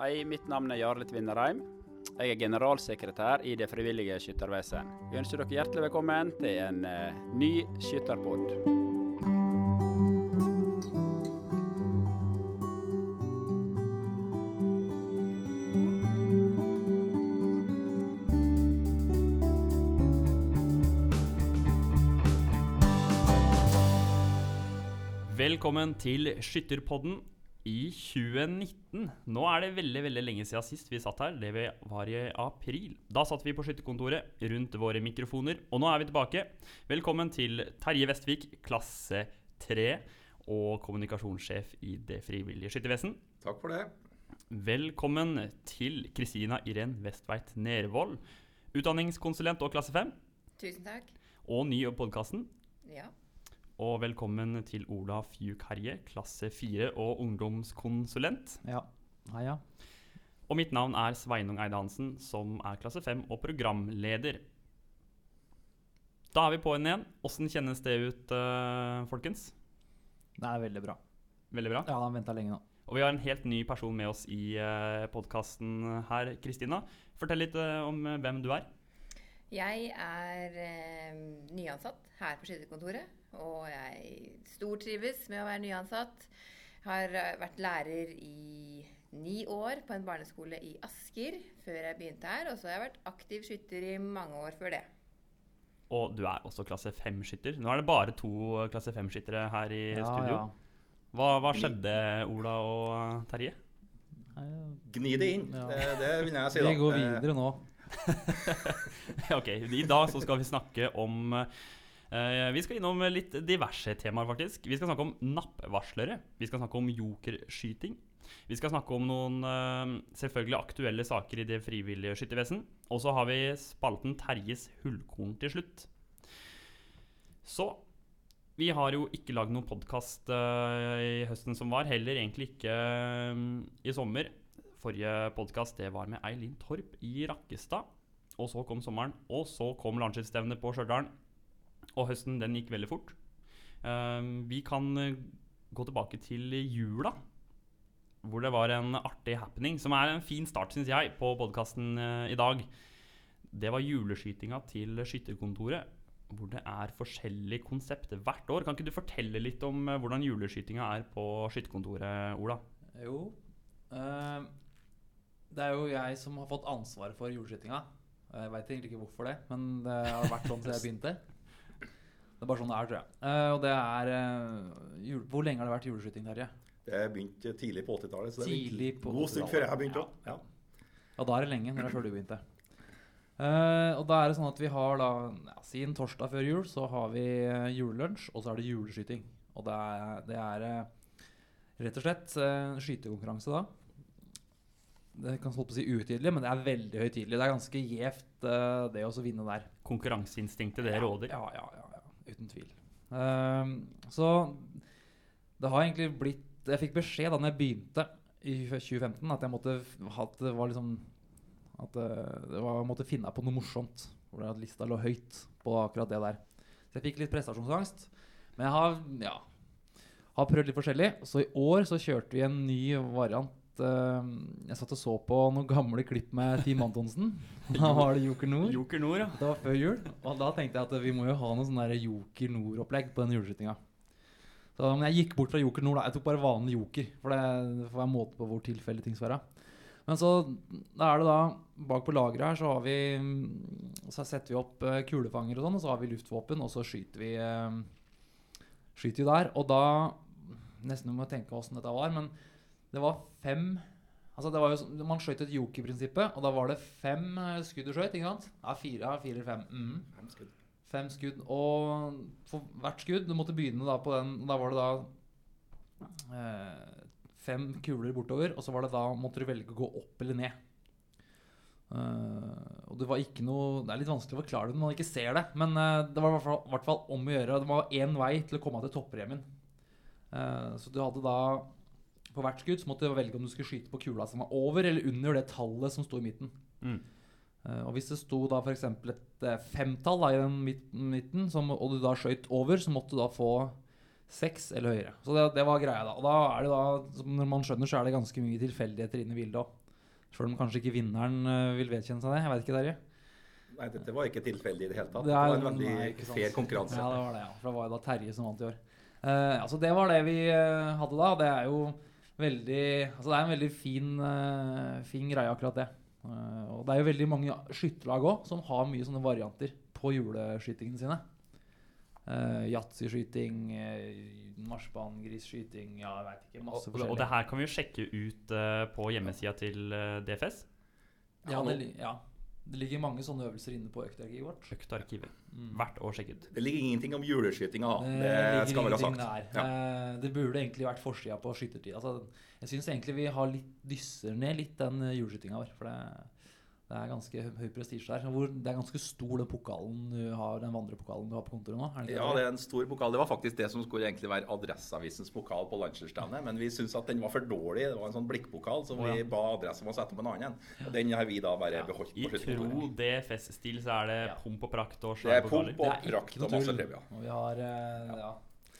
Hei, mitt navn er Jarle Tvinnereim. Jeg er generalsekretær i Det frivillige skyttervesen. Vi ønsker dere hjertelig velkommen til en uh, ny skytterpod. Velkommen til Skytterpodden i 2019. Nå er det veldig veldig lenge siden sist vi satt her. Det var i april. Da satt vi på skytterkontoret rundt våre mikrofoner, og nå er vi tilbake. Velkommen til Terje Vestvik, klasse 3 og kommunikasjonssjef i Det frivillige skyttervesen. Takk for det. Velkommen til Kristina Irén Vestveit Nervold, utdanningskonsulent og klasse 5, Tusen takk. og ny i podkasten. Ja. Og velkommen til Ola Fjuk Herje, klasse 4 og ungdomskonsulent. Ja. Hei, ja. Og mitt navn er Sveinung Eide Hansen, som er klasse 5 og programleder. Da er vi på en igjen. Åssen kjennes det ut, uh, folkens? Det er veldig bra. Veldig bra. Ja, han venta lenge nå. Og vi har en helt ny person med oss i uh, podkasten her, Kristina. Fortell litt uh, om eh, hvem du er. Jeg er uh, nyansatt her på skytterkontoret. Og jeg stortrives med å være nyansatt. Har eh, vært lærer i ni år på en barneskole i Asker før jeg begynte her. Og så har jeg vært aktiv skytter i mange år før det. Og du er også klasse 5-skytter. Nå er det bare to klasse 5-skyttere her i Ja, studio. ja. Hva, hva skjedde, Ola og eh, Terje? Gni det inn. Ja. Det, det vil jeg si. da. Vi går Eh, videre nå. ok, i dag så skal vi snakke om Vi skal innom litt diverse temaer, faktisk. Vi skal snakke om nappvarslere. Vi skal snakke om jokerskyting. Vi skal snakke om noen eh, selvfølgelig aktuelle saker i det frivillige skyttervesen. Og så har vi spalten Terjes hullkorn til slutt. Så vi har jo ikke lagd noen podkast i høsten som var. Heller egentlig ikke eh, i sommer. Forrige podkast var med Eileen Torp i Rakkestad. Og så kom sommeren, og så kom landskipsstevnet på Stjørdal. Og høsten den gikk veldig fort. Eh, vi kan eh, gå tilbake til jula, hvor det var en artig happening, som er en fin start, syns jeg, på podkasten i dag. Det var juleskytinga til Skytterkontoret, hvor det er forskjellige konsepter hvert år. Kan ikke du fortelle litt om eh, hvordan juleskytinga er på Skytterkontoret, Ola? Jo. Uh, det er jo jeg som har fått ansvaret for juleskytinga. Jeg veit egentlig ikke hvorfor det, men det har vært sånn siden jeg begynte. Det er bare sånn det er, tror jeg. Uh, og det er uh, jul Hvor lenge har det vært juleskyting, Terje? Det begynte tidlig på 80-tallet. så det er på God stund 80-tallet. før jeg begynte òg. Ja. Ja, da er det lenge, når det er før du begynte. Uh, og da er det sånn at vi har da ja, Siden torsdag før jul så har vi eh, julelunsj, og så er det juleskyting. Og det er, det er eh, rett og slett uh, skytekonkurranse da. Det kan holdt på å si uhøytidelig, men det er veldig høytidelig. Det er ganske gjevt, eh, det å vinne der. Konkurranseinstinktet, det råder. Ja, ja, ja, ja, uten tvil. Ehm, så det har egentlig blitt Jeg fikk beskjed da når jeg begynte i 2015, at jeg måtte at det var liksom At eh, det var, måtte finne på noe morsomt. Hvor at lista lå høyt på akkurat det der. Så jeg fikk litt prestasjonsangst. Men jeg har, ja, har prøvd litt forskjellig. Så i år så kjørte vi en ny variant. Eh, jeg satt og så på noen gamle klipp med Team Antonsen. Da var det Joker Nord. Joker Nord, ja. Det var før jul, og da tenkte jeg at vi må jo ha noe sånn Joker Nord-opplegg på den juleskytinga. Men jeg gikk bort fra Joker Nord, da. Jeg tok bare vanlig Joker. For det, det får være måte på hvor tilfeldig ting skal være. Men så da er det da Bak på lageret her så har vi mm, Så setter vi opp eh, kulefanger og sånn, og så har vi luftvåpen, og så skyter vi eh, Skyter vi der. Og da Nesten må jeg tenke åssen dette var, men det var fem Altså det var jo, sånn- Man skjøt et joker-prinsippet, og da var det fem eh, skudd du skjøt. ikke sant? Ja, fire, ja, fire eller fem. Mm. Fem skudd. Fem skudd. Og for hvert skudd Du måtte begynne da på den Da var det da eh, fem kuler bortover, og så var det da måtte du velge å gå opp eller ned. Uh, og det var ikke noe Det er litt vanskelig å forklare det når man ikke ser det, men uh, det var i hvert fall om å gjøre. Det var én vei til å komme til toppremien. Uh, så du hadde da På hvert skudd så måtte du velge om du skulle skyte på kula som var over eller under det tallet som sto i midten. Mm. Uh, og hvis det sto da f.eks. et uh, femtall da, i den midten, som, og du da skøyt over, så måtte du da få seks eller høyere. Så det, det var greia da. Og da er det da, som når man skjønner, så er det ganske mye tilfeldigheter inne i bildet òg. Sjøl om kanskje ikke vinneren uh, vil vedkjenne seg det. Jeg vet ikke, Terje. Nei, dette var ikke tilfeldig i det hele tatt. Det Det er- var en veldig nei, fair konkurranse. Ja, det var det, ja. For det var jo da Terje som vant i år. Ja, altså Det var det vi hadde da. Det er jo veldig Altså det er en veldig fin, eh, fin greie, akkurat det. Eh, og det er jo veldig mange skytterlag òg som har mye sånne varianter på juleskytingene sine. Uh, Yatzyskyting, uh, marsipangriskyting Ja, jeg veit ikke. Masse Og, forskjellig. og det her kan vi jo sjekke ut uh, på hjemmesida til uh, DFS. ja, det, ja. Det ligger mange sånne øvelser inne på øktarkivet vårt. Øktarkivet. Mm. år å sjekke ut. Det ligger ingenting om juleskytinga. Det Det skal vel ha sagt. der. Ja. Eh, Det burde egentlig vært forsida på skyttertid. Altså, jeg syns egentlig vi har litt, dysser ned litt den eh, juleskytinga vår. For det, det er ganske høy prestisje der. Hvor det er ganske stor den pokalen du har, den vandrepokalen du har på kontoret nå. Er det ikke Ja, det? er en stor pokal. Det var faktisk det som skulle egentlig være Adresseavisens pokal på Lancherstandet, men vi syntes at den var for dårlig. Det var en sånn blikkpokal som Å, ja. vi ba Adresse om å sette på en annen. Og den har vi da bare beholdt I tro det DFS-stil så er det pomp og prakt og Det er pomp og er prakt og masse tull. trivia. Og vi har eh, ja.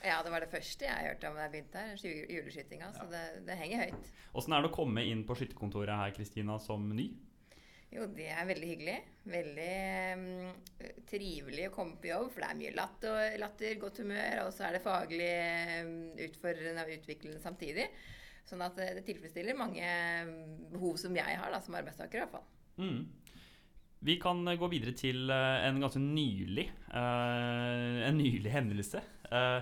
Ja, det var det første jeg hørte om da jeg begynte her. ju- Juleskytinga. Så det, det henger høyt. Åssen er det å komme inn på skytterkontoret her, Kristina, som ny? Jo, det er veldig hyggelig. Veldig um, trivelig å komme på jobb, for det er mye latter, latter godt humør, og så er det faglig um, utfordrende og utviklende samtidig. Sånn at det, det tilfredsstiller mange mm, behov som jeg har da, som arbeidstaker, i hvert fall. Mm. Vi kan eh, gå videre til eh, en ganske nylig uh, En nylig hendelse. Uh,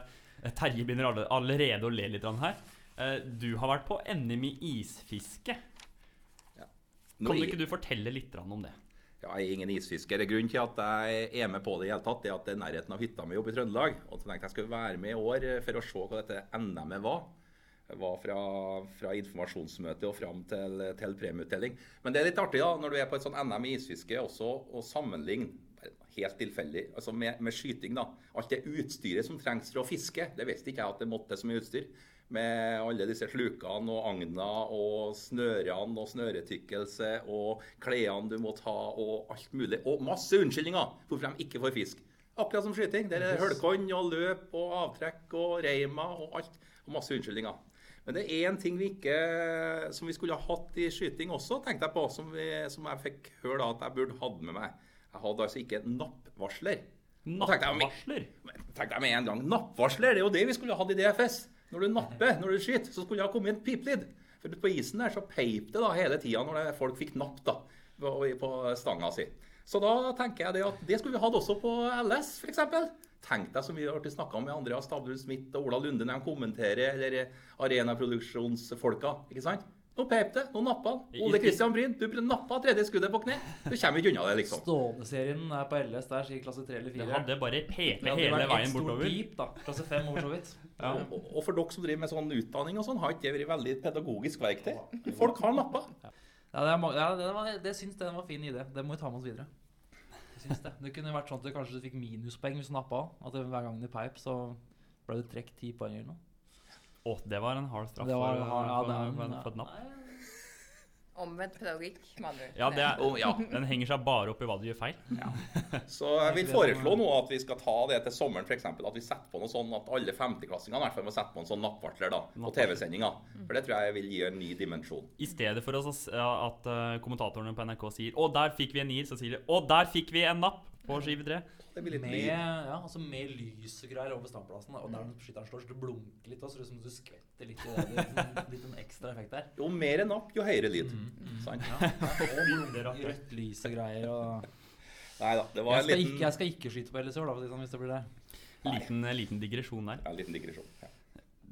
Terje begynner allerede å le litt her. Uh, du har vært på NM i isfiske. Nå Kan du ikke du fortelle litt om det? Ja, jeg er ingen isfisker. Grunnen til at jeg er med på det, i hele tatt, er at det er nærheten av hytta mi oppe i Trøndelag. Og så tenkte jeg skulle være med i år for å se hva dette NM-et var. Det var fra, fra informasjonsmøte og fram til, til premieutdeling. Men det er litt artig da, når du er på et sånt NM i isfiske også, å sammenligne helt tilfeldig, altså med, med skyting. da. Alt det utstyret som trengs for å fiske, det visste ikke jeg at det måtte mye utstyr. Med alle disse slukene og agna og snørene og snøretykkelse og klærne du må ta og alt mulig. Og masse unnskyldninger hvorfor de ikke får fisk. Akkurat som skyting. Der er det og løp og avtrekk og reima og alt. Og masse unnskyldninger. Men det er én ting vi ikke, som vi skulle ha hatt i skyting også, tenkte jeg på, som, vi, som jeg fikk høre at jeg burde hatt med meg. Jeg hadde altså ikke nappvarsler. Nappvarsler? tenkte jeg, tenkte jeg med en gang, Nappvarsler, det er jo det vi skulle hatt i DFS. Når du napper, når du skyter, så skulle det ha kommet en piplyd. For på isen der så peip det da hele tida når det, folk fikk napp da, på, stanga si. Så da tenker jeg det at det skulle vi hatt også på LS, f.eks. Tenk deg så mye har snakka med Andreas Stavrum Smith og Ola Lunde når de kommenterer, eller arenaproduksjonsfolka. ikke sant? Nå peip det, nå nappa han. Ole Kristian Bryn, du nappa tredje skuddet på kne. Du kommer ikke unna det, liksom. Stående-serien er på LS der, sier klasse 3 eller 4. Det hadde bare pepet hele veien bortover. Det hadde vært et stort pip, da. Klasse 5 over så vidt. Ja. Og, og for dere som driver med sånn utdanning og sånn, har ikke det vært veldig pedagogisk verktøy? Folk har nappa. Ja, det, er, ja, det, var, det syns den var fin idé. Det må vi ta med oss videre. Syns det. det kunne vært sånn at du kanskje fikk minuspoeng hvis du nappa òg. At hver gang du peip, så ble det trukket ti poeng eller noe. Å, det var en hard straff Det var- for, ja, for, det er- for, for et napp. Omvendt pedagogikk, med andre ord. Ja, det er, oh, ja, den henger seg bare opp i hva du gjør feil. Så jeg vil foreslå nå at vi skal ta det til sommeren, f.eks. At vi setter på noe sånn at alle femteklassingene i hvert fall må sette på en sånn nappvartler da, på TV-sendinga. For det tror jeg vil gi en ny dimensjon. I stedet for oss, at eh, kommentatorene på NRK sier 'Å, der fikk vi en nier', så sier de 'Å, der fikk vi en napp' på skive 3. Det blir litt Med, lyd. ja, altså med lys og greier over standplassen. Og der skytteren står, så det blunker litt. Og så det er som du skvetter litt. det. litt, er en liten ekstra effekt der. Jo mer enn opp, jo høyere lyd. Mm. Sant? Og rødt lys og greier. Og Nei da, det var jeg, en liten, ikke, jeg skal ikke skyte på LSØ, da, sånn, hvis det blir det. Liten, liten digresjon der. ja, liten digresjon. Ja.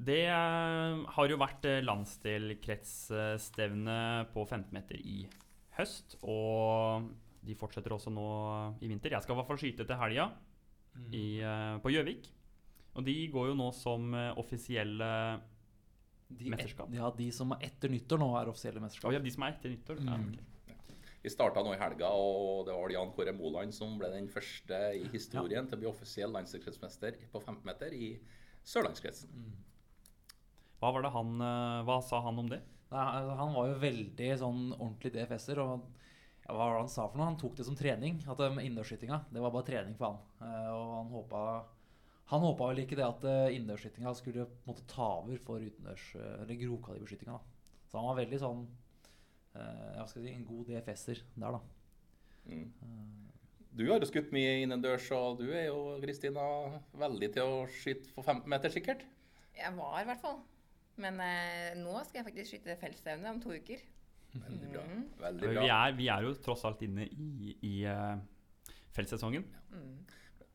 Det eh, har jo vært eh, landsdelkretsstevne på 15 meter i høst. Og de fortsetter også nå i vinter. Jeg skal i hvert fall skyte til helga i, eh, på Gjøvik. Og de går jo nå som eh, offisielle De, Mesterskap. Et, ja, de som er etter nyttår nå, er offisielle mesterskap. ja, de som er etter nyttår? Ja, okay. Vi starta nå i helga, og det var Jan Kåre Moland som ble den første i historien til å bli offisiell landslagskretsmester på 15 meter i Sørlandskretsen. Hva var det han eh, Hva sa han om det? Nei, altså, han var jo veldig sånn ordentlig DFS-er. Og ja, hva var det han sa for noe? Han tok det som trening. At um, innendørsskytinga, det var bare trening for han. Eh, og han håpa han håpa vel ikke det at uh, innendørsskytinga skulle på en måte ta over for utendørs- eh, eller grovkaliberskytinga. Så han var veldig sånn eh, hva skal jeg si, en god DFS-er der, da. Mm. Eh, Du har jo skutt mye innendørs, og du er jo Kristina, veldig til å skyte på 15 meter, sikkert? Jeg var i hvert fall. Men eh, nå skal jeg faktisk skyte feltstevne om to uker. Veldig bra. Veldig Veldig Vi bra. er, vi er jo tross alt inne i, i uh, feltsesongen. Ja.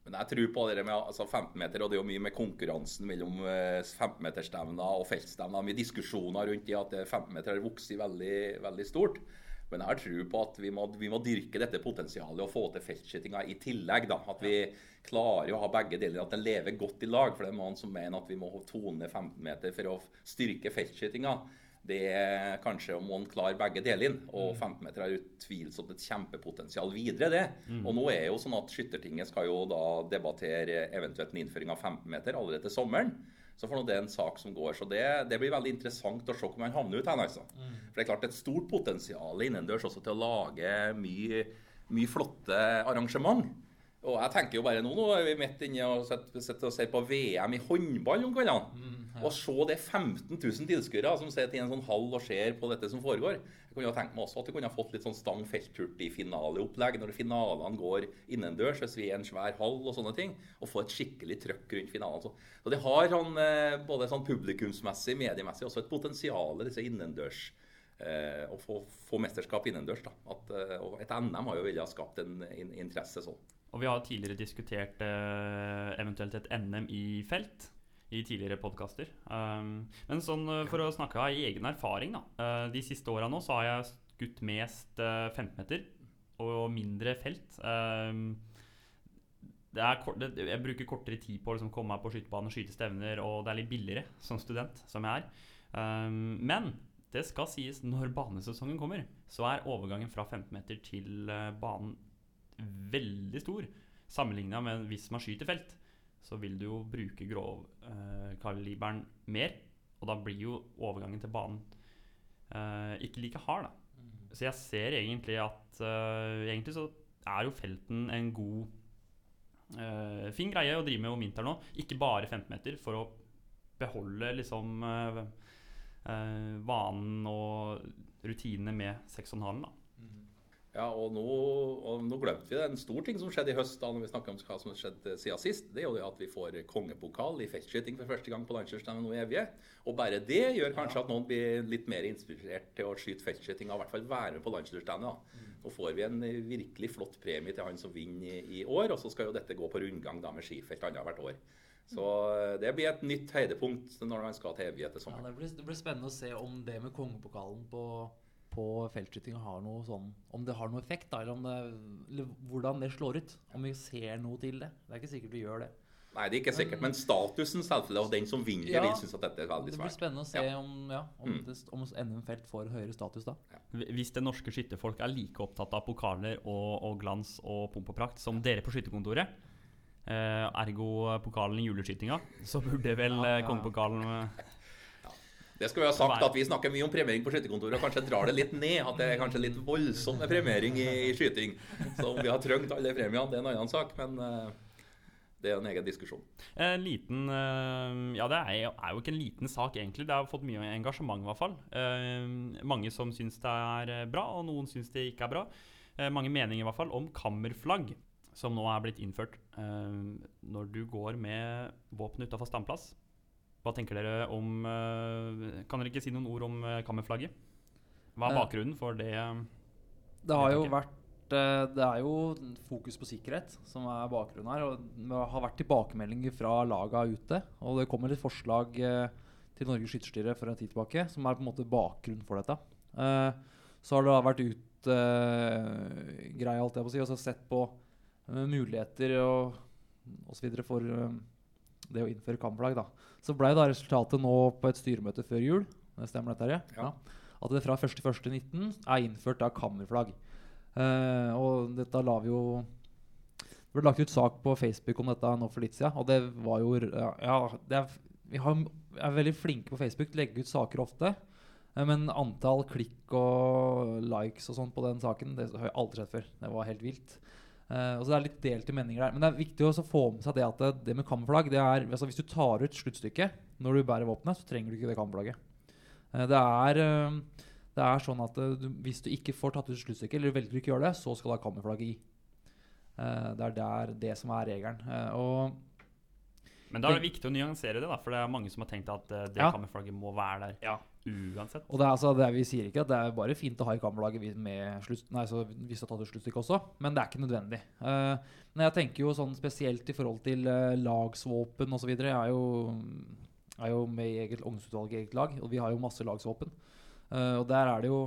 Men jeg tror på det med altså 15 meter, og det er jo mye med konkurransen mellom 15-meterstevner og feltstevner. Mye diskusjoner rundt det at 15 meter har vokst veldig, veldig stort. Men jeg har tro på at vi må, vi må dyrke dette potensialet og få til feltskytinga i tillegg. da. At vi klarer å ha begge deler, at den lever godt i lag. For det er mange som mener at vi må tone 15 meter for å styrke feltskytinga. Det er kanskje om man klarer begge deler. Og 15 meter har utvilsomt et kjempepotensial videre, det. Og nå er jo sånn at Skyttertinget skal jo da debattere eventuelt en innføring av 15 meter allerede til sommeren. Så for nå det en sak som går. Så det, det blir veldig interessant å se hvor man havner ut hen. Altså. For det er klart er et stort potensial innendørs også til å lage mye, mye flotte arrangement. Og jeg tenker jo bare nå, nå er vi midt inne og sitter og ser på VM i håndball om kveldene. Og se det er 15 000 tilskuere som sitter i en sånn hall og ser på dette som foregår. Jeg kunne jo tenkt meg også at vi kunne ha fått litt sånn stang felthurtig-finaleopplegg når finalene går innendørs, hvis vi er i en svær hall og sånne ting. Og få et skikkelig trøkk rundt finalen. Så, det har sånn, eh, både sånn publikumsmessig, mediemessig, også et potensial, disse innendørs. Eh, å få, få mesterskap innendørs. da. At, eh, og et NM har jo villet ha skapt en, in interesse sånn. Og vi har tidligere diskutert eh, eventuelt et NM i felt i tidligere podkaster. Um, men sånn eh, for å snakke av egen erfaring, da. eh, de siste åra nå så har jeg skutt mest uh, 15 meter og mindre felt. Um, kort, det, jeg bruker kortere tid på å liksom, komme meg på skytebanen og skyte stevner, og det er litt billigere som student, som jeg er. Um, men det skal sies, når banesesongen kommer, så er overgangen fra 15 meter til eh, banen veldig stor. Sammenligna med hvis man skyter felt, så vil du jo bruke grovkaliberen mer. Og da blir jo overgangen til banen eh, ikke like hard, da. Så jeg ser egentlig at eh, Egentlig så er jo felten en god eh, Fin greie å drive med om vinteren òg. Ikke bare 15 meter, for å beholde liksom eh, eh, vanen og rutinene med 6,5. da. Ja, og nå, og nå glemte vi det. En stor ting som skjedde i høst, da når vi snakker om hva som har skjedd siden sist, det er jo det at vi får kongepokal i feltskyting for første gang på landslagsstevnet nå i Evje. Og bare det gjør kanskje at noen blir litt mer inspirert til å skyte feltskyting, og i hvert fall være med på landslagsstevnet. da. Nå får vi en virkelig flott premie til han som vinner i, i år, og så skal jo dette gå på rundgang da med skifelt annethvert år. Så eh, det blir et nytt høydepunkt når man skal til Evje Ja, sommeren. det, blir, det blir spennende å se om det med kongepokalen på, på feltskyting har noe sånn Om det har noe effekt, da, eller, om det, eller hvordan det slår ut. Om vi ser noe til det. Det er ikke sikkert vi gjør det. Nei, det er ikke sikkert, men statusen selvfølgelig, og den som vinner, Ja. vil synes at dette er veldig svært. Det blir spennende å se Ja. om, ja, om, Mm. det, om NM Felt får høyere status da. Hvis det norske skytterfolk er like opptatt av pokaler og, og glans og pomp og prakt som dere på skytterkontoret, eh, ergo pokalen i juleskytinga, så burde vel Ja, ja, eh, kongepokalen eh, Det skal vi ha sagt at vi snakker mye om premiering på skytterkontoret, og kanskje drar det litt ned. At det er kanskje litt voldsom premiering i, i skyting. Så om vi har trengt alle premiene, det er en annen sak. Men eh, det er en egen diskusjon. En liten eh, Ja, det er, jo- er jo ikke en liten sak, egentlig. Det har fått mye engasjement, i hvert fall. Eh, mange som syns det er eh, bra, og noen syns det ikke er bra. Eh, mange meninger, i hvert fall, om kammerflagg, som nå er blitt innført eh, når du går med våpen utafor standplass. Hva tenker dere om eh, Kan dere ikke si noen ord om eh, kammerflagget? Hva er Eh, bakgrunnen for det? Det har jo vært Det er jo fokus på sikkerhet som er bakgrunnen her. Og det har vært tilbakemeldinger fra laga ute. Og det kommer et forslag til Norges skytterstyre for en tid tilbake som er på en måte bakgrunnen for dette. Så har det vært ut uh, alt jeg på å si, og så sett på muligheter og osv. for det å innføre kammerflagg. da. Så ble da resultatet nå på et styremøte før jul, det stemmer dette, her, Ja. At det fra 1.1.19 er innført da kammerflagg. Uh, og dette la vi jo Det ble lagt ut sak på Facebook om dette nå for litt siden, og det var jo Ja, ja det er, vi har, er veldig flinke på Facebook til å legge ut saker ofte. eh, Men antall klikk og likes og sånn på den saken, det har jeg aldri sett før. Det var helt vilt. Eh, og Det er litt delte meninger der. Men det er viktig også å få med seg det at det, det med kammerflagg det er, altså Hvis du tar ut sluttstykket når du bærer våpenet, så trenger du ikke det kammerflagget. Uh, det er uh, Det er sånn at eh, du, Hvis du ikke får tatt ut sluttstykket, eller velger å ikke gjøre det, så skal du ha kammerflagget i. Eh, det er der det som er regelen. Eh, og Men da er det viktig å nyansere det, da, for det er mange som har tenkt at eh, det Ja. kammerflagget må være der Ja. Uansett. Og det er, altså, det er, Vi sier ikke at det er bare fint å ha i kammerlaget med slutt, nei, så hvis du har tatt sluttstykke også, men det er ikke nødvendig. Uh, men jeg tenker jo sånn spesielt i forhold til uh, lagsvåpen osv. Jeg er jo, er jo med i eget ungdomsutvalg i eget lag, og vi har jo masse lagsvåpen. Uh, og der er det jo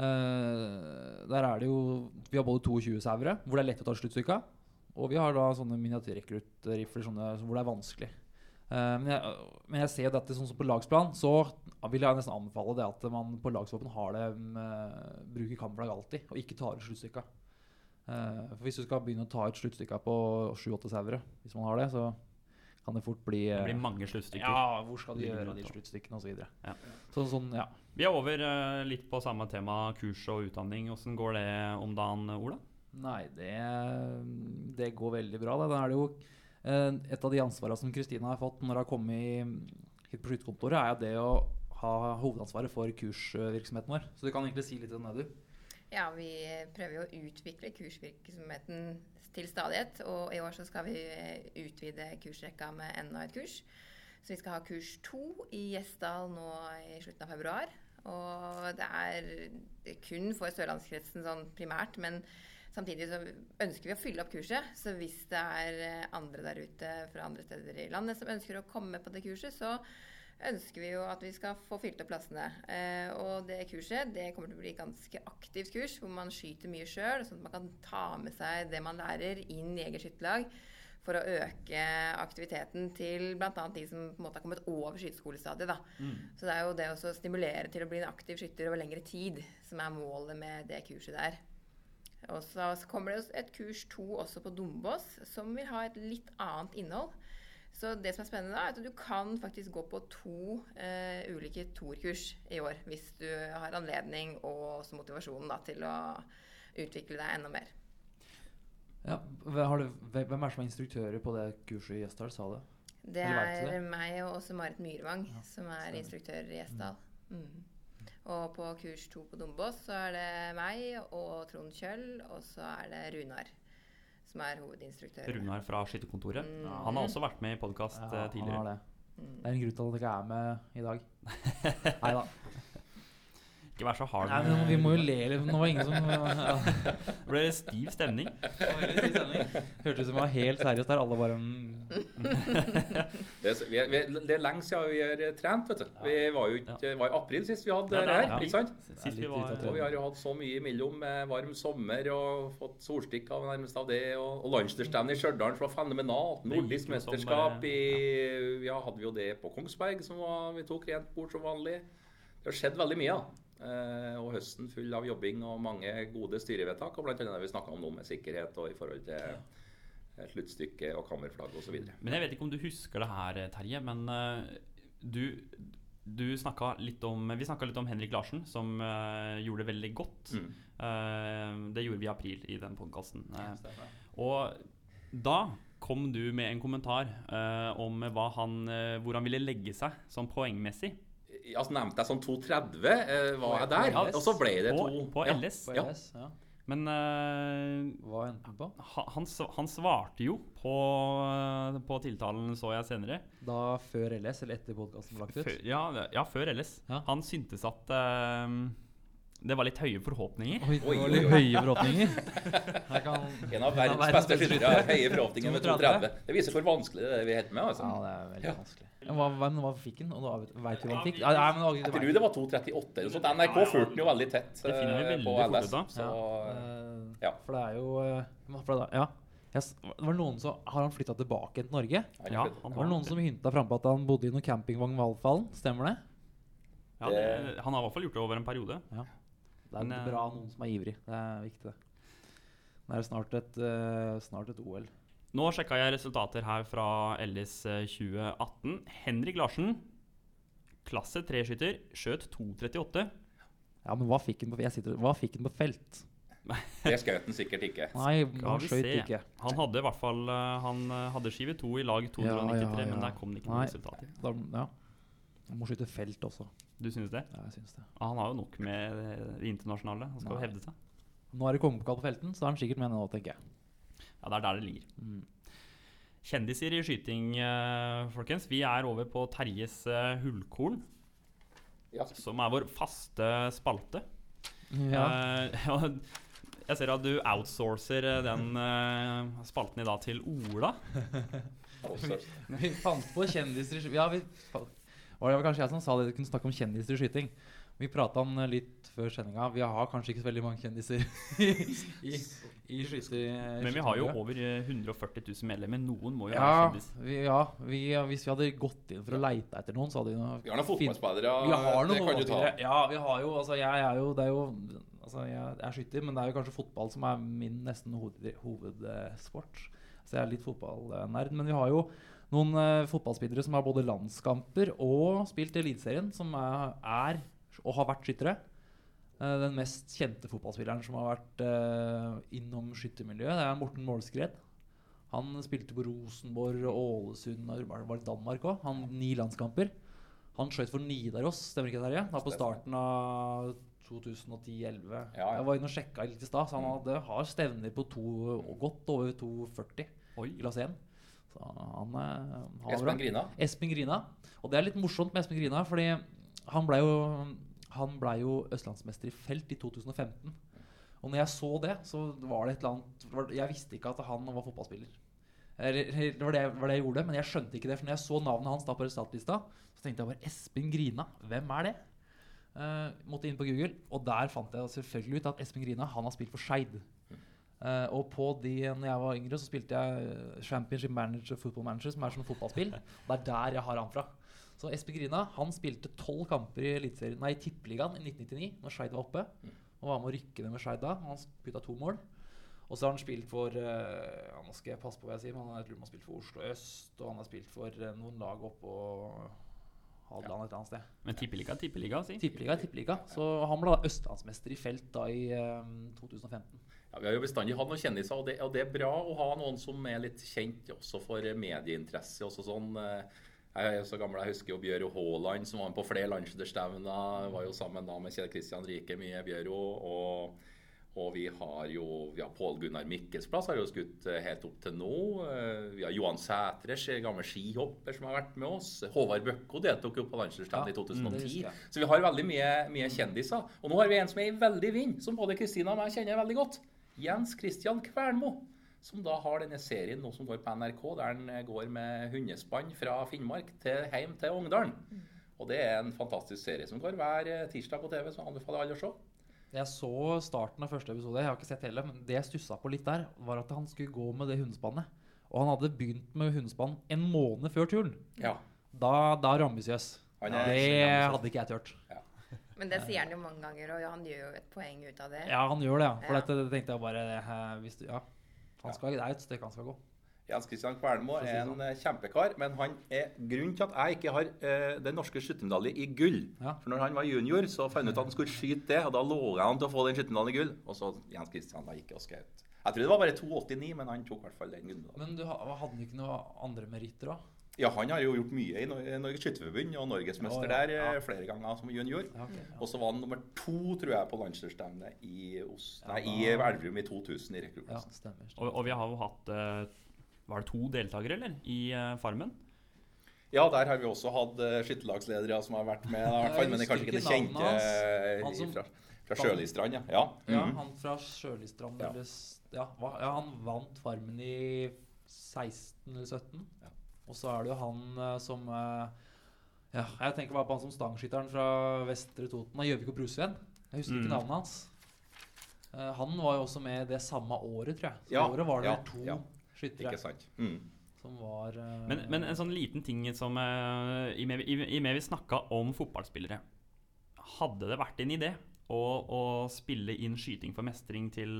Uh, Der er det jo Vi har både 22 sauere, hvor det er lett å ta sluttstykka, og vi har da sånne miniatyrrekruttrifler hvor det er vanskelig. Uh, men, jeg, men jeg ser jo dette sånn som på lagsplan, så vil jeg nesten anbefale det at man på lagsvåpen har det med, bruker kammerflagg alltid, og ikke tar ut sluttstykka. Uh, for hvis du skal begynne å ta ut sluttstykka på sju-åtte sauere, hvis man har det, så kan det fort bli Det eh, blir mange sluttstykker. Ja, hvor skal du gjøre de sluttstykkene osv. Ja. Så, sånn, ja. Vi er over uh, litt på samme tema, kurs og utdanning. Åssen går det om dagen, Ola? Nei, det, det går veldig bra. Da. Da er det jo eh, et av de ansvarene som Kristina har fått når hun har kommet hit på skytekontoret, er det å ha hovedansvaret for kursvirksomheten vår. Så du kan egentlig si litt om det, du. Ja, vi prøver jo å utvikle kursvirksomheten til stadighet. Og i år så skal vi eh, utvide kursrekka med enda et kurs. Så vi skal ha kurs to i Gjesdal nå i slutten av februar. Og det er kun for sørlandskretsen sånn primært, men samtidig så ønsker vi å fylle opp kurset. Så hvis det er andre der ute fra andre steder i landet som ønsker å komme på det kurset, så ønsker vi jo at vi skal få fylt opp plassene. Eh, og det kurset det kommer til å bli et ganske aktivt kurs, hvor man skyter mye sjøl, sånn at man kan ta med seg det man lærer, inn i eget skytterlag. For å øke aktiviteten til bl.a. de som på en måte har kommet over skyteskolestadiet. Mm. Så det er jo det å stimulere til å bli en aktiv skytter over lengre tid som er målet med det kurset der. Og så kommer det et kurs to også på Dombås, som vil ha et litt annet innhold. Så det som er spennende da, er at du kan faktisk gå på to eh, ulike Tor-kurs i år. Hvis du har anledning og også motivasjonen da, til å utvikle deg enda mer. Ja, har du, hvem er som er instruktører på det kurset i Gjesdal, sa du? Det er meg og også Marit Myrvang Ja, som er stemmer. instruktører i Gjesdal. Mm. Og på kurs to på Dombås så er det meg og Trond Kjøll, og så er det Runar som er hovedinstruktør. Runar fra Skytterkontoret. Mm. Han har også vært med i podkast Ja, han har tidligere. det. Mm. Det er en grunn til at han ikke er med i dag. Nei da. Ikke være så hard. Nei, men vi må jo le litt. Nå var det ingen som ja. Det ble stiv stemning. Hørtes ut som det var helt seriøst der. Alle bare mm. Det, er, vi er, vi er, det er lenge siden vi har trent, vet du. Vi var jo ikke, det var i april sist vi hadde Ja, det det er her. det. ikke sant? Sist vi var. Og vi har jo hatt så mye imellom med varm sommer og fått solstikk av nærmest av det. Og, og Landsdelsstevnet i Stjørdal var fenomenalt. Det Nordisk mesterskap i Ja, hadde vi jo det på Kongsberg, som var, vi tok rent bord som vanlig. Det har skjedd veldig mye. da. Eh, og høsten full av jobbing og mange gode styrevedtak. Og annet det vi snakka om nå med sikkerhet og i forhold til eh, sluttstykke og kammerflagg osv. Men jeg vet ikke om du husker det her, Terje. Men eh, du, du snakka litt om Vi snakka litt om Henrik Larsen, som eh, gjorde det veldig godt. Mm. Eh, det gjorde vi i april i den podkasten. og da kom du med en kommentar eh, om han, eh, hvor han ville legge seg sånn poengmessig. Altså, nevnte jeg sånn 2,30, eh, var jeg der? Ja, Og så ble det to på på LS. På Ja. LS, ja. Men uh, Hva endte den på? han, han svarte jo på, på tiltalen, så jeg senere. Da før LS, eller etter podkasten ble lagt ut? Før, ja, ja, før LS. Ja. Han syntes at uh, det var litt høye forhåpninger. Oi, det Oi, var oi, litt oi. høye forhåpninger. Kan En av verdens beste skyttere. skyttere. Høye forhåpninger med 2,30. 2,30. Det viser hvor vanskelig det er vi holder med. altså. Ja, det er veldig Ja. vanskelig. Hva, men hva fikk han? Og da veit vi hva han fikk? Ja, men det Jeg tror det var 2,38 eller sånt. NRK fulgte den jo veldig tett Det finner vi eh, veldig på fort LS. ut av. Så ja. For det er jo eh, for det, Ja. Yes. det var noen som, Har han flytta tilbake til Norge? Ja, han var Det noen som hinta frampå at han bodde i noen campingvogn ved Alfallen. Stemmer det? Ja, det, han har i hvert fall gjort det over en periode. Det er Men, eh, bra noen som er ivrig. Det er viktig, det. Er snart et, snart et OL. Nå sjekka jeg resultater her fra LS eh, 2018. Henrik Larsen, klasse 3-skytter, skjøt 2,38. Ja, men hva fikk han på, jeg sitter, hva fikk han på felt? Det skjøt han sikkert ikke. Nei, han se. ikke. Han hadde i hvert fall eh, Han eh, hadde skive 2 i lag 293, Ja, ja, ja. men der kom det ikke noe resultater. Da, ja. Han må skyte felt også. Du syns det? Ja, jeg synes det. Ah, han har jo nok med det det internasjonale. Han skal jo hevde seg. Nå er det kongepokal på felten, så er han sikkert med nå, tenker jeg. Ja, det er der det ligger. Mm. Kjendiser i skyting, eh, folkens. Vi er over på Terjes eh, hullkorn, Ja. som er vår faste spalte. Ja. Uh, og jeg ser at du outsourcer den uh, spalten i dag til Ola. vi, Vi fant på kjendiser i skyting. Ja, vi var det var kanskje jeg som sa det, du kunne snakke om kjendiser i skyting. Vi prata om det litt før sendinga. Vi har kanskje ikke så veldig mange kjendiser i, i, i skyte, Men vi har jo over eh, 140 000 medlemmer. Noen må jo være ja, kjendis. vi, ja vi, hvis vi hadde gått inn for å leite etter noen, så hadde vi noe Vi har noen fotballspillere. Vi har noen det kan du ta. Ja, vi har jo Altså, jeg er jo Det er jo Altså, jeg er skytter, men det er jo kanskje fotball som er min nesten hovedsport. Så jeg er litt fotballnerd. Men vi har jo noen uh, fotballspillere som har både landskamper og spilt i Eliteserien, som er, er og har vært skyttere. Eh, den mest kjente fotballspilleren som har vært eh, innom skyttermiljøet, det er Morten Målskred. Han spilte på Rosenborg, Ålesund og var Danmark òg. Han ni landskamper. Han skjøt for Nidaros, stemmer ikke det, Terje? Da på starten av 2010-2011. Ja, ja. Jeg var inne og sjekka litt i stad, så han hadde, har stevner på to, godt over 2,40 Oi. i klasse 1. Så han, eh, han. Espen Grina. Espen Grina. Og det er litt morsomt med Espen Grina, fordi han ble jo, han ble jo østlandsmester i felt i 2015. Og når jeg så det, så var det et eller annet Jeg visste ikke at han var fotballspiller. Det var det, var det jeg gjorde, men jeg skjønte ikke det. For når jeg så navnet hans da på resultatlista, så tenkte jeg bare Espen Grina, hvem er det? Uh, måtte inn på Google, og der fant jeg selvfølgelig ut at Espen Grina han har spilt for Skeid. Uh, og på de, når jeg var yngre, så spilte jeg Championship Manager Football Manager, som er sånn fotballspill. Det er der jeg har han fra. Så Espen Grina han spilte tolv kamper i Eliteserien, nei, i Tippeligaen i 1999, når Skeid var oppe. Og var med å rykke ned med Skeid da. Han putta to mål. Og så har han spilt for eh, ja, Nå skal jeg passe på hva jeg sier, men han, jeg tror han har spilt for Oslo øst, og han har spilt for eh, noen lag oppå Hadeland et eller annet sted. Men tippeliga, tippeliga, si. Tippeliga tippeliga. Så han ble da østlandsmester i felt da i um, 2015. Ja, vi har jo bestandig hatt noen kjendiser, og det, og det er bra å ha noen som er litt kjent også for medieinteresse. Også sånn, eh, jeg er så gammel, jeg husker jo Bjøro Haaland, som var med på flere landsstevner. Var jo sammen da med Kjell Kristian Rike mye, Bjøro. Og, og vi har jo vi har Pål Gunnar Mikkelsplass har jo skutt eh, helt opp til nå. Eh, Vi har Johan Sætres, eh, gammel skihopper, som har vært med oss. Håvard Bøkko deltok jo på landsstevnet i Ja, i 2010. Så vi har veldig mye, mye kjendiser. Og nå har vi en som er i veldig vind, som både Kristina og meg kjenner veldig godt. Jens Christian Kvernmo. Som da har denne serien nå som går på NRK, der han eh, går med hundespann fra Finnmark til hjem til Ongdalen. Og det er en fantastisk serie som går hver eh, tirsdag på TV, så anbefaler alle å se. Jeg så starten av første episode, jeg har ikke sett hele, men det jeg stussa på litt der, var at han skulle gå med det hundespannet. Og han hadde begynt med hundespann en måned før turen. Ja. Da, da er han ambisiøs. Det hadde ikke jeg turt. Men det sier han jo mange ganger, og han gjør jo et poeng ut av det. Ja, han gjør det, ja. For Ja. dette tenkte jeg bare eh, hvis du, Ja. Han skal, det er et stykke han skal gå. Jens Christian Kvernmo er en eh, kjempekar, men han er grunnen til at jeg ikke har eh, den norske skyttermedaljen i gull. Ja. For når han var junior, så fant han ut at han skulle skyte det, og da lå han til å få den skyttermedaljen i gull. Og så Jens Christian da gikk og skjøt. Jeg tror det var bare 2,89, men han tok i hvert fall den gullmedaljen. Men du hadde han ikke noen andre meritter òg? Ja, han har jo gjort mye i Norges Skytterforbund og norgesmester Å, ja. der eh, Ja. flere ganger som junior. Ja, ok, ja. Og så var han nummer to, tror jeg, på landslagsstevnet i, nei, i Elverum i 2000 i ja, rekruttklassen. stemmer. Og, og vi har jo hatt eh, Var det to deltakere, eller? I eh, Farmen? Ja, der har vi også hatt uh, skytterlagsledere som har vært med, i hvert fall, men det er kanskje ikke det kjente Han som- fra, fra Sjølistrand. Ja. Ja. Ja, mhm. han fra Sjølistrand Ja. ja, ja, han vant Farmen i 16 eller 17. Ja. Og så er det jo han eh, som eh, Ja, jeg tenker bare på han som stangskytteren fra Vestre Toten av Gjøvik og Brusveen. Jeg husker Mm. ikke navnet hans. Uh, han var jo også med det samme året, tror jeg. Så Ja, året var det ja, to ja. skyttere Ikke sant. Mm. som var Men, men en sånn liten ting som uh, I og med, med vi snakka om fotballspillere Hadde det vært en idé å, å spille inn skyting for mestring til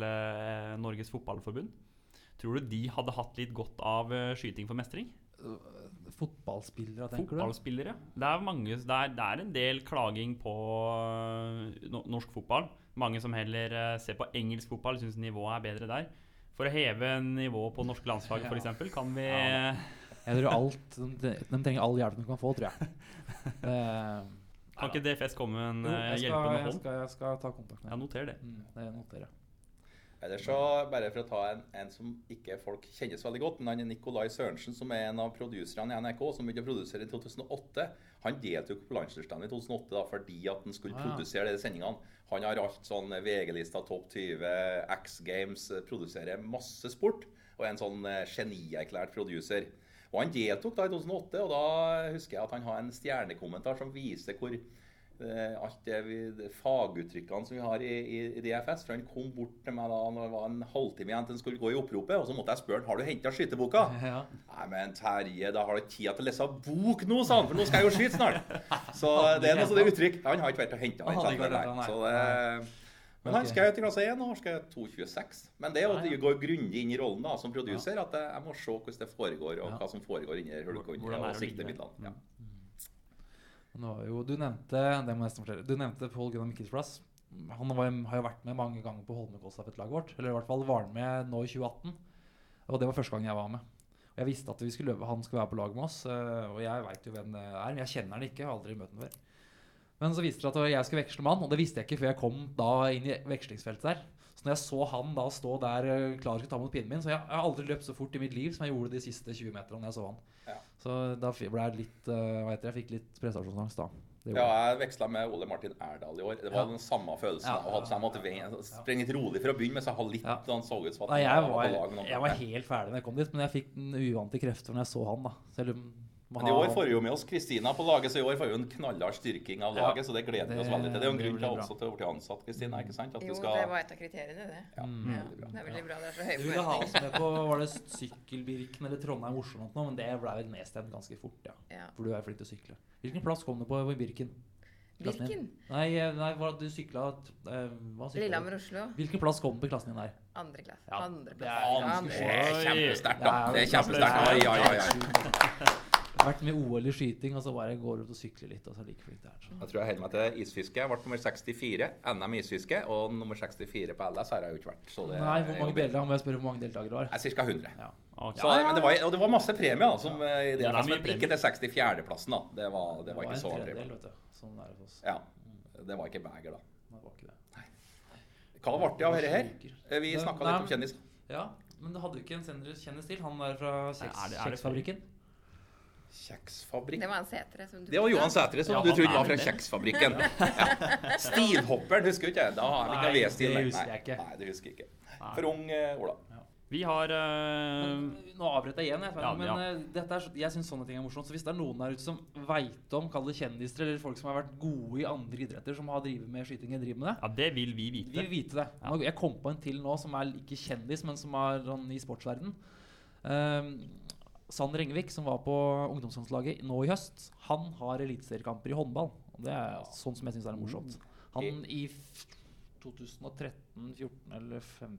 Norges Fotballforbund? Tror du de hadde hatt litt godt av skyting for mestring? Fotballspillere, tenker Fotballspillere. Det er, mange, det, er, det er en del klaging på øh, norsk fotball. Mange som heller øh, ser på engelsk fotball, syns nivået er bedre der. For å heve nivået på norske landslag, Ja. for eksempel kan vi Ja. Jeg tror alt De, de trenger all hjelp de kan få, tror jeg. Uh, Kan ikke DFS komme med en jo, eh, jeg, skal, hjelpende jeg, hånd? skal, ta kontakt med Ja, noter det. Mm, det noterer jeg. Eller så, bare for å ta en, en som ikke folk kjenner så veldig godt, men han er Nikolai Sørensen, som er en av produserne i NRK, som begynte å produsere i 2008. Han deltok på Landslagsstevnet i 2008 da, fordi at han skulle Ah, ja. produsere de sendingene. Han har alt sånn VG-lista Topp 20, X Games, produserer masse sport, og er en sånn eh, genierklært produser. Og Han deltok da i 2008, og da husker jeg at han har en stjernekommentar som viser hvor alt det, vi, det faguttrykkene som vi har i, i, DFS. For han kom bort til meg da når det var en halvtime igjen til han skulle gå i oppropet, og så måtte jeg spørre han, har du henta skyteboka. Ja. Nei, men Terje, da har du ikke tid til å lese bok nå, sa han, for nå skal jeg jo skyte snart. Så det er noe sånt uttrykk. Han har ikke vært og henta den. Så det, men han skal jo til klasse 1 og skal 2,26. Men det er jo å gå grundig inn i rollen da, som produser. At jeg, må se hvordan det foregår, og hva som foregår inni det og siktemidlene. Ja. Jo, du nevnte det må nesten fortelle, du nevnte Pål Gunnar Mikkelsplass. Han var, har jo vært med mange ganger på Holmenkollstafettlaget vårt. Eller i hvert fall var han med nå i 2018. Og det var første gang jeg var med. Og jeg visste at vi skulle, han skulle være på lag med oss. eh, Og jeg veit jo hvem det er. men Jeg kjenner han ikke, jeg har aldri møtt ham før. Men så viste det at jeg skulle veksle med han, og det visste jeg ikke før jeg kom da inn i vekslingsfeltet der. Så når jeg så han da stå der eh, klar til å ta mot pinnen min Så jeg, jeg har aldri løpt så fort i mitt liv som jeg gjorde de siste 20 meterne jeg så han. Ja. Så da ble jeg litt uh, Hva heter det? Jeg fikk litt prestasjonsangst da. Ja, jeg. veksla med Ole Martin Erdal i år. Det var Ja. den samme følelsen. Ja. ja, jeg måtte sprenge litt rolig for å begynne med, så jeg hadde litt Ja. han så ut som at Nei, han jeg jeg var helt ferdig når jeg kom dit, men jeg fikk den uvante krefter når jeg så han. da Selv om Men i år får vi jo med oss Kristina på laget, så i år får vi jo en knallhard styrking av Ja. laget. Så det gleder vi oss veldig til. Det er jo en grunn til også til å bli ansatt, Kristina. ikke sant? At Jo, du skal... det var et av kriteriene, det. Ja, Mm. Ja, det er veldig bra. Det er så høye Du ville ha oss med på var det Sykkelbirken eller Trondheim-Oslo, eller noe, men det ble vel nedstemt ganske fort. ja Ja. For du er flink til å sykle. Hvilken plass kom du på i Birken? Birken. Nei, eh, nei du sykla eh, hva? Lillehammer-Oslo. Hvilken plass kom du på i klassen din der? Andre klasse. Ja, Andre det plass. Ja, det er kjempesterkt, da. Det er kjempesterkt. Ja, ja, ja, ja. Vært med i OL i skyting, og så bare går ut og sykler litt, og så er like flink det er. Så. Jeg tror jeg holder meg til isfiske. Jeg ble nummer 64 NM isfiske, og nummer 64 på LS har jeg jo ikke vært. Så det Nei, hvor mange deltakere må jeg spørre hvor mange deltakere det var? Jeg er ca. 100. Ja. Okay. Så, men det var, og det var masse premier, da, som eh, i det, Ja, det men ikke til 64.-plassen. da. Det var, det var ikke så en artig. tredjedel, vet du. Sånn er det hos oss. Ja, Det var ikke beger, da. Det var ikke det. Hva ble det av dette her? Eh, Vi Det- snakka litt om kjendis. Ja, men du hadde jo ikke en kjennes til? Han der fra Nei, kjeks, det- det Kjeksfabrikken? Kjeksfabrikk. Det var en setre som du Det var Johan Sætre som Ja, du trodde var fra. Kjeksfabrikken. Ja. Stilhopperen, husker du ikke? Da har vi ikke Nei, V-stil. det nei. husker jeg ikke. Nei, det husker jeg ikke. Nei. For ung uh, Ola. Vi har eh, Men, nå avbrøt jeg igjen, jeg, Ja, men ja. eh, dette er, jeg syns sånne ting er morsomt. Så hvis det er noen der ute som veit om, kall det kjendiser, eller folk som har vært gode i andre idretter, som har drevet med skyting eller driver med det, Ja, det vil vi vi vite. vil vite det. Ja. Jeg kom på en til nå som er ikke kjendis, men som er sånn i sportsverden. Um, Sander Rengevik, som var på ungdomslandslaget nå i høst, han har eliteseriekamper i håndball. Og det er sånn som jeg syns er morsomt. Han i 2013, 14 eller 15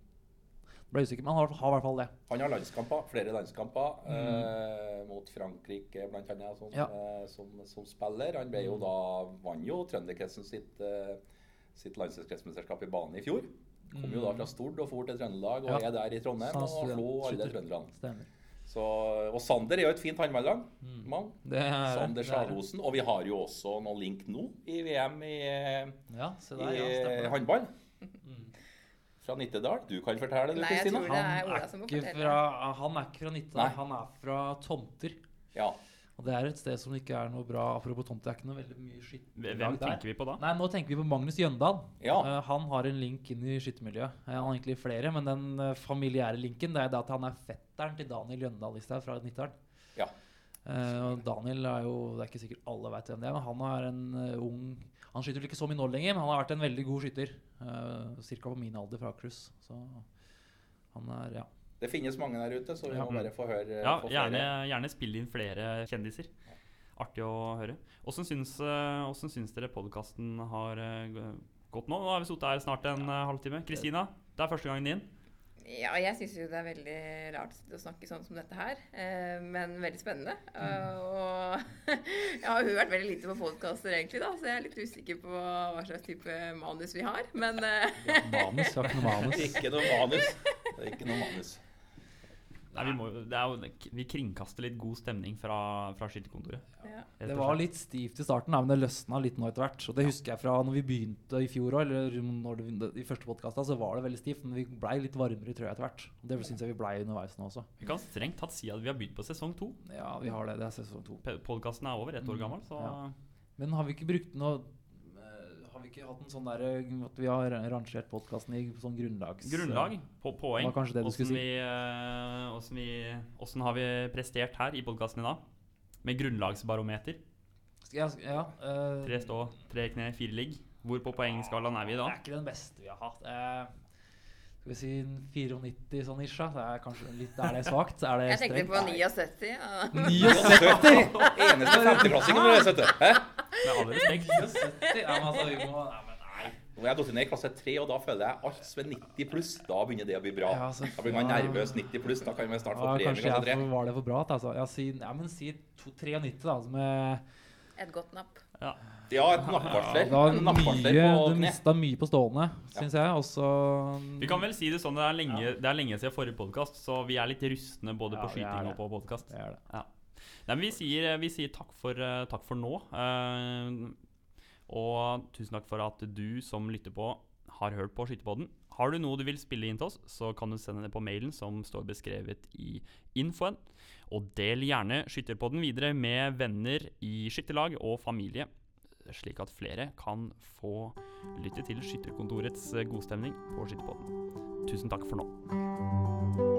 Ble usikker, men han har, har i hvert fall det. Han har landskamper, flere landskamper eh, mot Frankrike annet, som, Mm. Ja. eh, som, som spiller. Han ble jo da, vant jo Trønderkretsen sitt, eh, sitt landslagskretsmesterskap i bane i fjor. Kom jo da fra Stord og for til Trøndelag og Mm. Ja. er der i Trondheim og slo alle trønderne. Så, og Sander er jo et fint håndballag. Mm. mann. Det er, Sander er- Sjalhosen. Og vi har jo også noe link nå i VM i, Ja, se i ja, håndball. Mm. Fra Nittedal. Du kan fortelle, Kristina. det er Han er, ikke fra, han er ikke fra Nittedal, Nei. han er fra Tomter. Ja. Og det er et sted som ikke er noe bra Apropos tomt, det er ikke noe veldig mye Hvem skytterlag der. tenker vi på da? Nei, nå tenker vi på Magnus Jøndal. Ja. Uh, han har en link inn i skyttermiljøet. Uh, han har egentlig flere, men den uh, familiære linken det er det at han er fetteren til Daniel Jøndal sted, fra Nittedal. Ja. Eh, og Daniel er jo Det er ikke sikkert alle vet hvem det er, men han er en eh, ung Han skyter vel ikke så mye nå lenger, men han har vært en veldig god skytter. Uh, Cirka på min alder fra Akershus. Så han er Ja. Det finnes mange der ute, så vi Ja. må bare få høre. Ja, få gjerne, flere. gjerne spill inn flere kjendiser. Artig å høre. Åssen syns, eh, syns dere podkasten har eh, gått nå? Nå har vi sittet her snart en eh, halvtime. Kristina, det er første gangen din. Ja, jeg syns jo det er veldig rart å snakke sånn som dette her, eh, men veldig spennende. Eh, og jeg har hørt veldig lite på podkaster egentlig, da, så jeg er litt usikker på hva slags type manus vi har. Men ja, Manus. Har ikke noe manus. Ikke noe manus. Det er ikke noe manus. Nei, vi, må, jo- det er jo, vi kringkaster litt god stemning fra, fra skytterkontoret. Ja. Det var litt stivt i starten, men det løsna litt nå etter hvert. Og det husker jeg fra når vi begynte i fjor òg, eller når det, i første podkastene, så var det veldig stivt. Men vi blei litt varmere i trøya etter hvert. Og Det syns jeg vi blei underveis nå også. Vi kan strengt tatt si at vi har begynt på sesong to. Ja, vi har det. Det er sesong to. Podkasten er over, ett år Mm, gammel, så ja. Men har vi ikke brukt noe ikke hatt en sånn der, at vi har rangert podkasten i sånn grunnlags... grunnlag, på poeng. Var kanskje det du skulle si. vi, eh, åssen hvordan har vi prestert her i podkasten i dag? Med grunnlagsbarometer. Ja, ja eh, Tre stå, tre kne, fire ligg. Hvor på poengskalaen er vi da? Det er ikke den beste vi har hatt. Eh, skal vi si 94 sånn ish? Det er kanskje litt Er det svakt? Er det Jeg tenkte på strengt? 79. Ja. 79! Eneste femteklassingen vår, vet du. Hæ? Med all respekt. 79? Ja, men altså, vi må Nei, men nei. Nå er jeg datt ned i klasse 3, og da føler jeg alt som er 90 pluss. Da begynner det å bli bra. Ja, altså, Da blir man nervøs 90 pluss. Da kan man snart få Ja, premie kanskje jeg var det for bra. Altså. Ja, si, ja, men si to- 93, da. Som er, Et godt napp. Ja. Ja, et nappvarsler. Ja, En nappvarsler du på kne. mista mye på stående, syns jeg. Også Vi kan vel si det sånn, det er lenge, det er lenge siden forrige podkast, så vi er litt rustne både Ja, på skyting og på podkast. Ja. Nei, men vi sier, vi sier takk, for, eh, takk for nå. Uh, og tusen takk for at du som lytter på, har hørt på Skytterpodden. Har du noe du vil spille inn til oss, så kan du sende det på mailen som står beskrevet i infoen. Og del gjerne Skytterpodden videre med venner i skytterlag og familie, slik at flere kan få lytte til Skytterkontorets eh, godstemning på Skytterpodden. Tusen takk for nå.